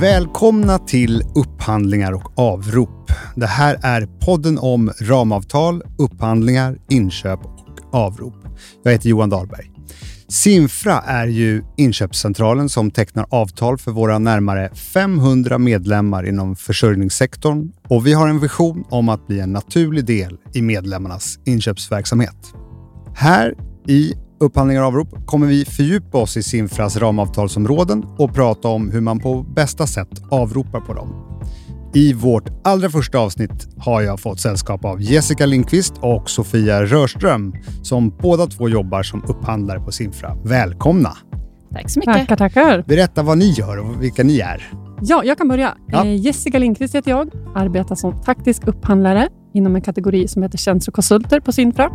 Välkomna till Upphandlingar och avrop. Det här är podden om ramavtal, upphandlingar, inköp och avrop. Jag heter Johan Dahlberg. Simfra är ju inköpscentralen som tecknar avtal för våra närmare 500 medlemmar inom försörjningssektorn och vi har en vision om att bli en naturlig del i medlemmarnas inköpsverksamhet. Här i Upphandlingar och avrop kommer vi fördjupa oss i Simfras ramavtalsområden och prata om hur man på bästa sätt avropar på dem. I vårt allra första avsnitt har jag fått sällskap av Jessica Lindqvist och Sofia Rörström som båda två jobbar som upphandlare på Simfra. Välkomna! Tack så mycket. Tackar, tackar. Berätta vad ni gör och vilka ni är. Ja, jag kan börja. Ja. Eh, Jessica Lindqvist heter jag. Arbetar som taktisk upphandlare inom en kategori som heter tjänstekonsulter och konsulter på Sinfra.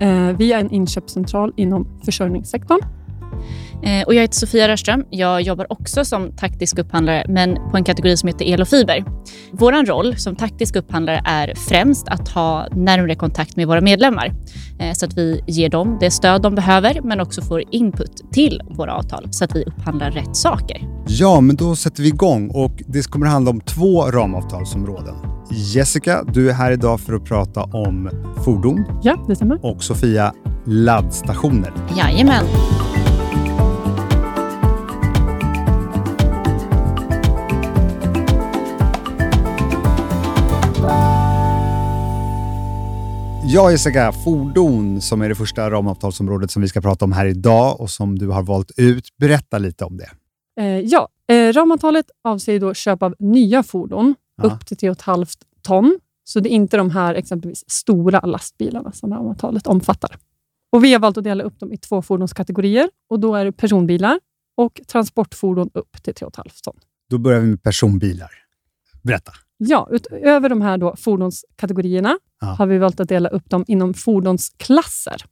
Eh, vi är en inköpscentral inom försörjningssektorn. Eh, och jag heter Sofia Rörström. Jag jobbar också som taktisk upphandlare, men på en kategori som heter el och fiber. Vår roll som taktisk upphandlare är främst att ha närmare kontakt med våra medlemmar eh, så att vi ger dem det stöd de behöver, men också får input till våra avtal så att vi upphandlar rätt saker. Ja, men då sätter vi igång och det kommer handla om två ramavtalsområden. Jessica, du är här idag för att prata om fordon Ja, det stämmer. och Sofia laddstationer. Jajamän. Ja, Jessica, fordon som är det första ramavtalsområdet som vi ska prata om här idag och som du har valt ut. Berätta lite om det. Eh, ja, eh, ramavtalet avser då köp av nya fordon Ja. upp till 3,5 ton. Så det är inte de här exempelvis stora lastbilarna som ramavtalet omfattar. Och vi har valt att dela upp dem i två fordonskategorier och då är det personbilar och transportfordon upp till 3,5 ton. Då börjar vi med personbilar. Berätta. Ja, utöver de här då fordonskategorierna Ja. har vi valt att dela upp dem inom fordonsklasser.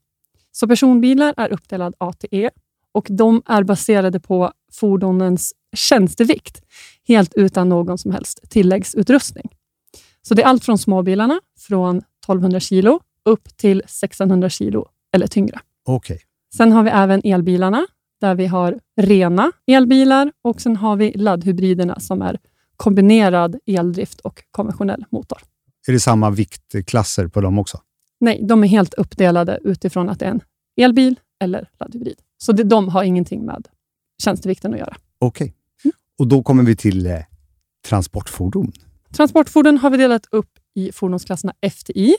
Så personbilar är uppdelad A till E och de är baserade på fordonens tjänstevikt, helt utan någon som helst tilläggsutrustning. Så det är allt från småbilarna, från 1200 kilo, upp till 1600 kilo eller tyngre. Okej. Sen har vi även elbilarna, där vi har rena elbilar och sen har vi laddhybriderna som är kombinerad eldrift och konventionell motor. Är det samma viktklasser på dem också? Nej, de är helt uppdelade utifrån att det är en elbil eller laddhybrid. Så det, de har ingenting med tjänstevikten att göra. Okej. Och då kommer vi till eh, transportfordon. Transportfordon har vi delat upp i fordonsklasserna FTI.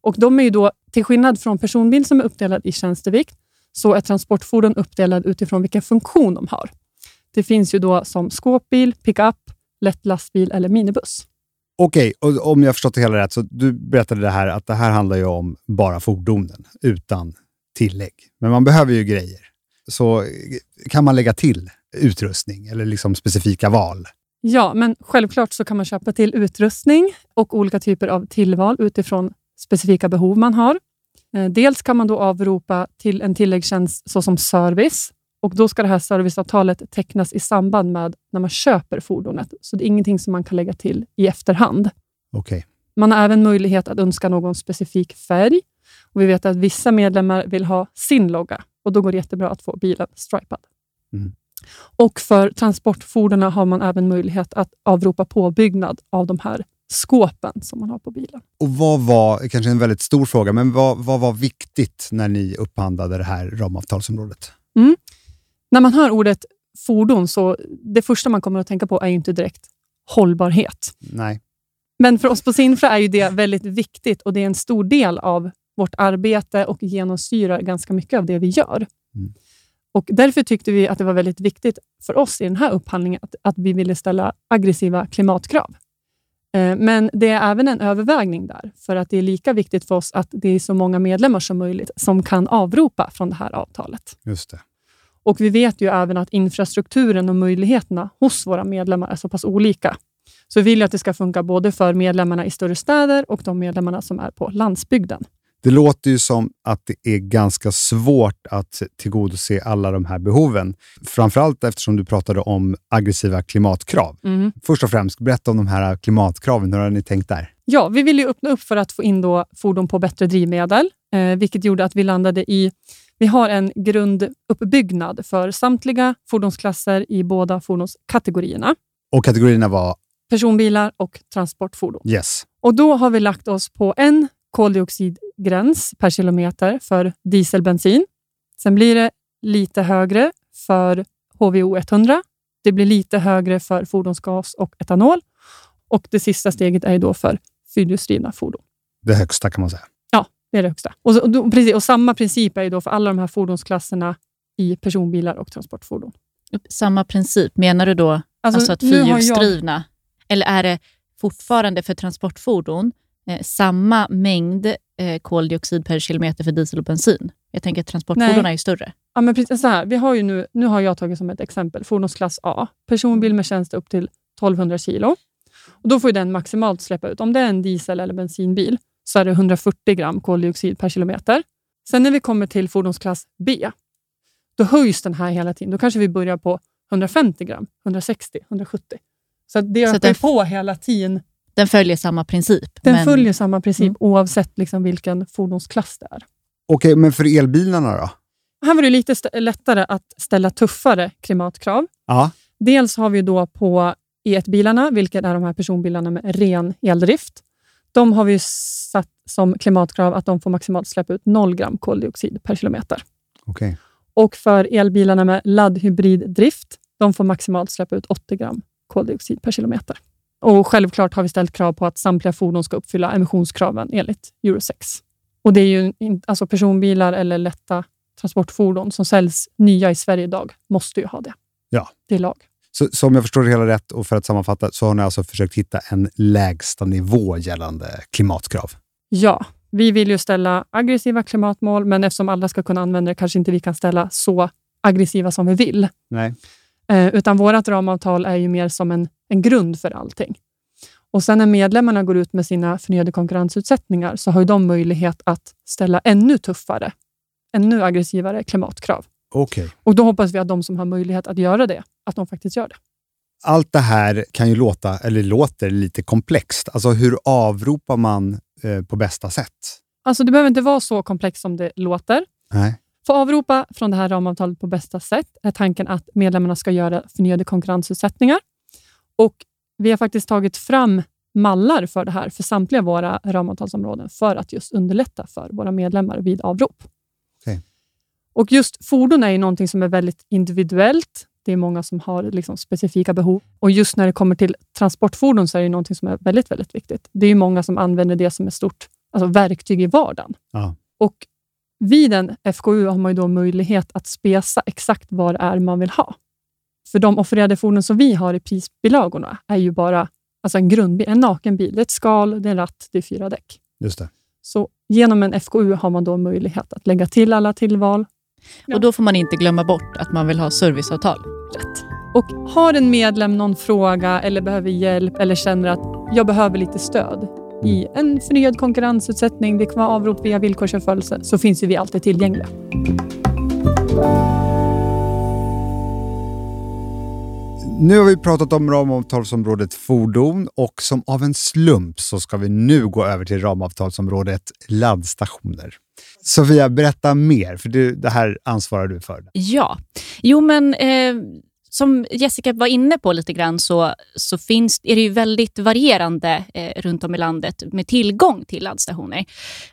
Och de är ju då, till skillnad från personbil som är uppdelad i tjänstevikt, så är transportfordon uppdelad utifrån vilken funktion de har. Det finns ju då som skåpbil, pickup, lätt lastbil eller minibuss. Okej, och om jag förstått det hela rätt, så du berättade det här att det här handlar ju om bara fordonen utan tillägg. Men man behöver ju grejer. Så eh, kan man lägga till utrustning eller liksom specifika val? Ja, men självklart så kan man köpa till utrustning och olika typer av tillval utifrån specifika behov man har. Eh, Dels kan man då avropa till en tilläggstjänst såsom service och då ska det här serviceavtalet tecknas i samband med när man köper fordonet. Så det är ingenting som man kan lägga till i efterhand. Okej. Man har även möjlighet att önska någon specifik färg. Och vi vet att vissa medlemmar vill ha sin logga och då går det jättebra att få bilen stripad. Mm. Och för transportfordonen har man även möjlighet att avropa påbyggnad av de här skåpen som man har på bilen. Och vad var, kanske en väldigt stor fråga, men vad, vad var viktigt när ni upphandlade det här ramavtalsområdet? När man hör ordet fordon, så det första man kommer att tänka på är ju inte direkt hållbarhet. Nej. Men för oss på Sinfra är ju det väldigt viktigt och det är en stor del av vårt arbete och genomsyrar ganska mycket av det vi gör. Mm. Och Därför tyckte vi att det var väldigt viktigt för oss i den här upphandlingen att, att vi ville ställa aggressiva klimatkrav. Eh, Men det är även en övervägning där, för att det är lika viktigt för oss att det är så många medlemmar som möjligt som kan avropa från det här avtalet. Just det. Och Vi vet ju även att infrastrukturen och möjligheterna hos våra medlemmar är så pass olika. Så vi vill att det ska funka både för medlemmarna i större städer och de medlemmarna som är på landsbygden. Det låter ju som att det är ganska svårt att tillgodose alla de här behoven. Framförallt eftersom du pratade om aggressiva klimatkrav. Först och främst, berätta om de här klimatkraven. Hur har ni tänkt där? Ja, vi vill ju öppna upp för att få in då fordon på bättre drivmedel, eh, vilket gjorde att vi landade i vi har en grunduppbyggnad för samtliga fordonsklasser i båda fordonskategorierna. Och kategorierna var personbilar och transportfordon. yes. Och Då har vi lagt oss på en koldioxidgräns per kilometer för dieselbensin. Sen blir det lite högre för HVO 100. Det blir lite högre för fordonsgas och etanol. Och Det sista steget är då för fyrhjulsdrivna fordon. Det högsta kan man säga. Det är det högsta. Och, och, precis, och Samma princip är ju då för alla de här fordonsklasserna i personbilar och transportfordon. Samma princip, menar du då alltså, att nu har jag- fyrhjulsdrivna, eller är det fortfarande för transportfordon eh, samma mängd eh, koldioxid per kilometer för diesel och bensin? Jag tänker att transportfordon Nej. är ju större. Ja, men precis, så här, vi har ju nu, nu har jag tagit som ett exempel fordonsklass A. Personbil med tjänst upp till 1200 kilo. Och då får den maximalt släppa ut. Om det är en diesel eller bensinbil så är det 140 gram koldioxid per kilometer. Sen när vi kommer till fordonsklass B, då höjs den här hela tiden. Då kanske vi börjar på 150 gram, 160, 170. Så att det Så ökar på hela tiden. Den följer samma princip. Den men- följer samma princip Mm. oavsett liksom vilken fordonsklass det är. Okej, men för elbilarna då? Här var det lite st- lättare att ställa tuffare klimatkrav. Ja, Dels har vi då på E1-bilarna, vilket är de här personbilarna med ren eldrift. De har vi satt som klimatkrav att de får maximalt släppa ut 0 gram koldioxid per kilometer. okej. Och för elbilarna med laddhybriddrift, de får maximalt släppa ut 80 gram koldioxid per kilometer. Och Självklart har vi ställt krav på att samtliga fordon ska uppfylla emissionskraven enligt Euro 6. Och Det är ju alltså personbilar eller lätta transportfordon som säljs nya i Sverige idag måste ju ha det. Ja. Det är lag. Så, så om jag förstår det hela rätt och för att sammanfatta så har ni alltså försökt hitta en lägsta nivå gällande klimatkrav. Ja, vi vill ju ställa aggressiva klimatmål, men eftersom alla ska kunna använda det kanske inte vi kan ställa så aggressiva som vi vill. Nej. Eh, utan vårt ramavtal är ju mer som en, en grund för allting. Och sen när medlemmarna går ut med sina förnyade konkurrensutsättningar så har ju de möjlighet att ställa ännu tuffare, ännu aggressivare klimatkrav. Okej. Och då hoppas vi att de som har möjlighet att göra det, att de faktiskt gör det. Allt det här kan ju låta, eller låter lite komplext. Alltså hur avropar man eh, på bästa sätt? Alltså det behöver inte vara så komplext som det låter. Nej. För avropa från det här ramavtalet på bästa sätt är tanken att medlemmarna ska göra förnyade konkurrensutsättningar. Och vi har faktiskt tagit fram mallar för det här för samtliga våra ramavtalsområden för att just underlätta för våra medlemmar vid avrop. Okej. Och just fordon är ju någonting som är väldigt individuellt. Det är många som har liksom specifika behov. Och just när det kommer till transportfordon så är det någonting som är väldigt, väldigt viktigt. Det är många som använder det som ett stort alltså verktyg i vardagen. Ja. Och vid en FKU har man då möjlighet att spesa exakt vad det är man vill ha. För de offererade fordon som vi har i prisbilagorna är ju bara alltså en grundbil, en naken bil. Det är ett skal, det är en ratt, det är fyra däck. Just det. Så genom en FKU har man då möjlighet att lägga till alla tillval. Ja. Och då får man inte glömma bort att man vill ha serviceavtal. Rätt. Och har en medlem någon fråga eller behöver hjälp eller känner att jag behöver lite stöd i en förnyad konkurrensutsättning, det kan vara avrop via villkorsförföljelse, så finns ju vi alltid tillgängliga. Nu har vi pratat om ramavtalsområdet fordon och som av en slump så ska vi nu gå över till ramavtalsområdet laddstationer. Sofia, berätta mer, för du, det här ansvarar du för. Ja, jo men eh, som Jessica var inne på lite grann så, så finns, är det ju väldigt varierande eh, runt om i landet med tillgång till laddstationer.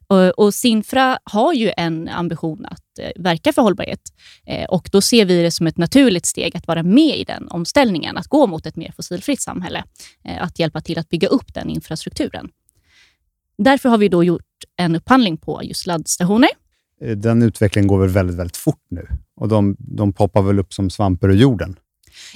Och, och Sinfra har ju en ambition att eh, verka för hållbarhet eh, och då ser vi det som ett naturligt steg att vara med i den omställningen, att gå mot ett mer fossilfritt samhälle, eh, att hjälpa till att bygga upp den infrastrukturen. Därför har vi då gjort en upphandling på just laddstationer Eh, Den utvecklingen går väl väldigt, väldigt fort nu och de, de poppar väl upp som svampar ur jorden.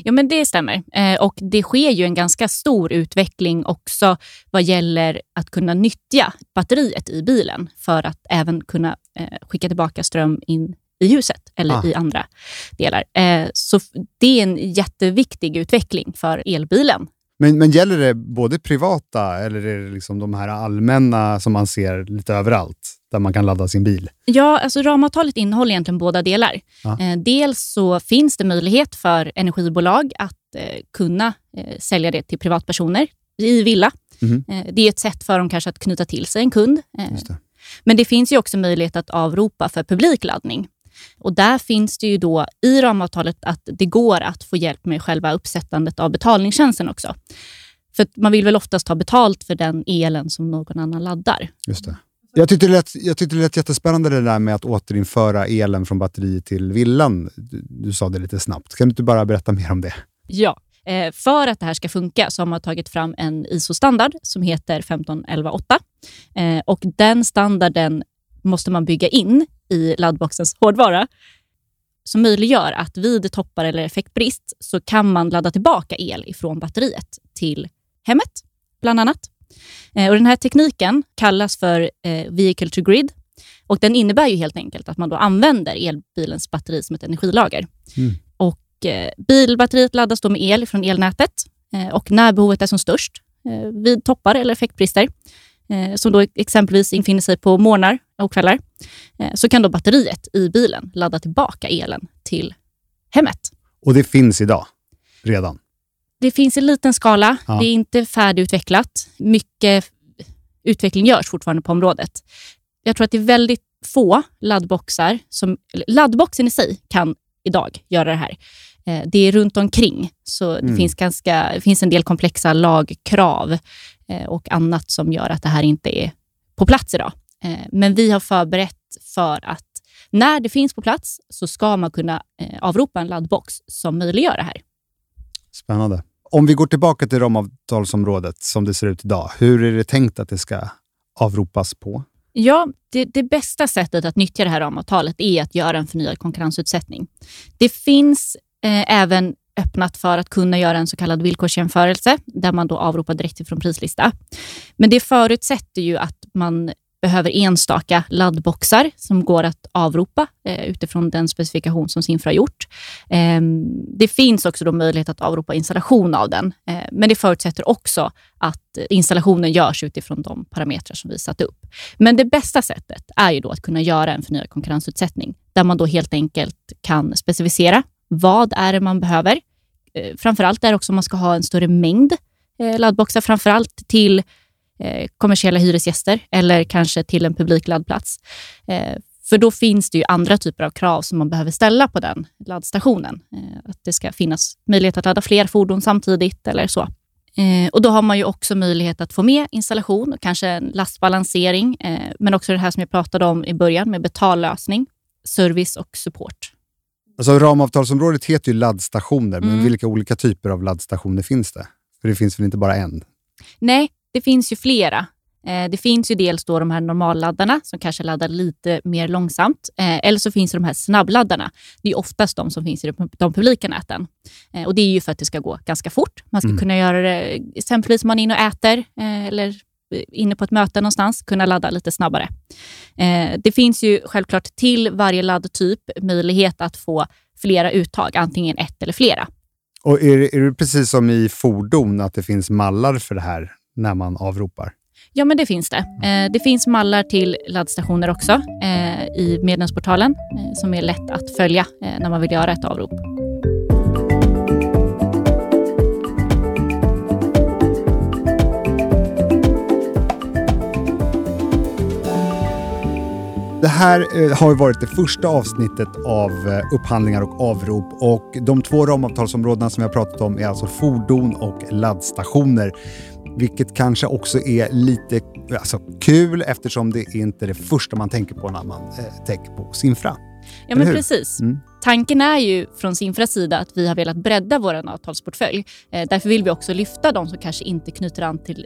Ja, men det stämmer. Eh, och Det sker ju en ganska stor utveckling också vad gäller att kunna nyttja batteriet i bilen för att även kunna eh, skicka tillbaka ström in i huset eller Ah. i andra delar. Eh, så det är en jätteviktig utveckling för elbilen. Men, men gäller det både privata eller är det liksom de här allmänna som man ser lite överallt, där man kan ladda sin bil? Ja, alltså ramavtalet innehåller egentligen båda delar. Ja. Eh, dels så finns det möjlighet för energibolag att eh, kunna eh, sälja det till privatpersoner i villa. Eh, det är ett sätt för dem kanske att knyta till sig en kund. Eh, det. Men det finns ju också möjlighet att avropa för publikladdning. Och där finns det ju då i ramavtalet att det går att få hjälp med själva uppsättandet av betalningstjänsten också. För man vill väl oftast ha betalt för den elen som någon annan laddar. Just det. Jag tyckte, det lät, jag tyckte det lät jättespännande det där med att återinföra elen från batteri till villan. Du, du sa det lite snabbt. Kan du inte bara berätta mer om det? Ja, eh, för att det här ska funka så har man tagit fram en ISO-standard som heter 15118. Eh, och den standarden måste man bygga in i laddboxens hårdvara som möjliggör att vid toppar eller effektbrist så kan man ladda tillbaka el ifrån batteriet till hemmet, bland annat. Eh, och den här tekniken kallas för eh, vehicle to grid och den innebär ju helt enkelt att man då använder elbilens batteri som ett energilager. Mm. Och eh, Bilbatteriet laddas då med el från elnätet och när behovet är som störst, vid toppar eller effektbrister, eh, som då exempelvis infinner sig på morgnar och kvällar, eh, så kan då batteriet i bilen ladda tillbaka elen till hemmet. Och det finns idag, redan? Det finns i liten skala. Ja. Det är inte färdigutvecklat. Mycket utveckling görs fortfarande på området. Jag tror att det är väldigt få laddboxar som... Laddboxen i sig kan idag göra det här. Eh, Det är runt omkring, så det Mm. finns, ganska, det finns en del komplexa lagkrav eh, och annat som gör att det här inte är på plats idag. Eh, Men vi har förberett för att när det finns på plats så ska man kunna avropa en laddbox som möjliggör det här. Spännande. Om vi går tillbaka till ramavtalsområdet som det ser ut idag. Hur är det tänkt att det ska avropas på? Ja, det, det bästa sättet att nyttja det här ramavtalet är att göra en förnyad konkurrensutsättning. Det finns Eh, även öppnat för att kunna göra en så kallad villkorsjämförelse där man då avropar direkt ifrån prislista. Men det förutsätter ju att man behöver enstaka laddboxar som går att avropa eh, utifrån den specifikation som SINFRA har gjort. Eh, det finns också då möjlighet att avropa installation av den, eh, men det förutsätter också att installationen görs utifrån de parametrar som vi satt upp. Men det bästa sättet är ju då att kunna göra en förnyad konkurrensutsättning där man då helt enkelt kan specificera vad är det man behöver. Framför framförallt är det också om man ska ha en större mängd laddboxar, laddboxar, framförallt till eh, kommersiella hyresgäster eller kanske till en publik laddplats. För då finns det ju andra typer av krav som man behöver ställa på den laddstationen. Att det ska finnas möjlighet att ladda fler fordon samtidigt eller så. Och Då har man ju också möjlighet att få med installation, och kanske en lastbalansering, men också det här som jag pratade om i början med betallösning, service och support. Alltså, ramavtalsområdet heter ju laddstationer, men Mm. vilka olika typer av laddstationer finns det? För det finns väl inte bara en? Nej, det finns ju flera. Eh, Det finns ju dels då de här normalladdarna som kanske laddar lite mer långsamt. Eh, Eller så finns det de här snabbladdarna. Det är oftast de som finns i de- publika näten. Eh, Och Det är ju för att det ska gå ganska fort. Man ska Mm. kunna göra det, exempelvis om man är inne och äter eller inne på ett möte någonstans, kunna ladda lite snabbare. Eh, Det finns ju självklart till varje laddtyp möjlighet att få flera uttag, antingen ett eller flera. Och är, det- är det precis som i fordon, att det finns mallar för det här när man avropar? Ja, men det finns det. Eh, det finns mallar till laddstationer också eh, i medlemsportalen eh, som är lätt att följa eh, när man vill göra ett avrop. Det här eh, har ju varit det första avsnittet av eh, upphandlingar och avrop och de två ramavtalsområdena som vi har pratat om är alltså fordon och laddstationer. Vilket kanske också är lite alltså, kul eftersom det är inte det första man tänker på när man eh, tänker på Simfra. Ja, men precis. Mm. Tanken är ju från Simfras sida att vi har velat bredda vår avtalsportfölj. Eh, därför vill vi också lyfta de som kanske inte knyter an till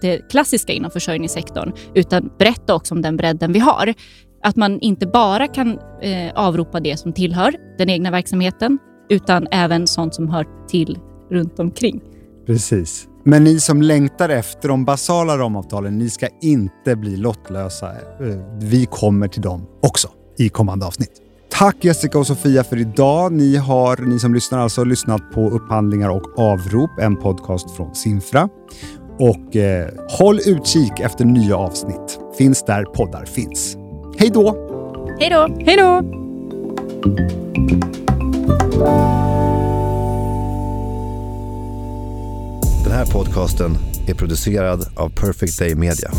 det klassiska inom försörjningssektorn, utan berätta också om den bredden vi har. Att man inte bara kan eh, avropa det som tillhör den egna verksamheten, utan även sånt som hör till runt omkring. Precis. Men ni som längtar efter de basala ramavtalen, ni ska inte bli lottlösa. Eh, vi kommer till dem också i kommande avsnitt. Tack Jessica och Sofia för idag. Ni, har, ni som lyssnar alltså lyssnat på Upphandlingar och avrop, en podcast från Sinfra. Och eh, håll utkik efter nya avsnitt. Finns där poddar finns. Hej då! Hej då! Hej då! Den här podcasten är producerad av Perfect Day Media.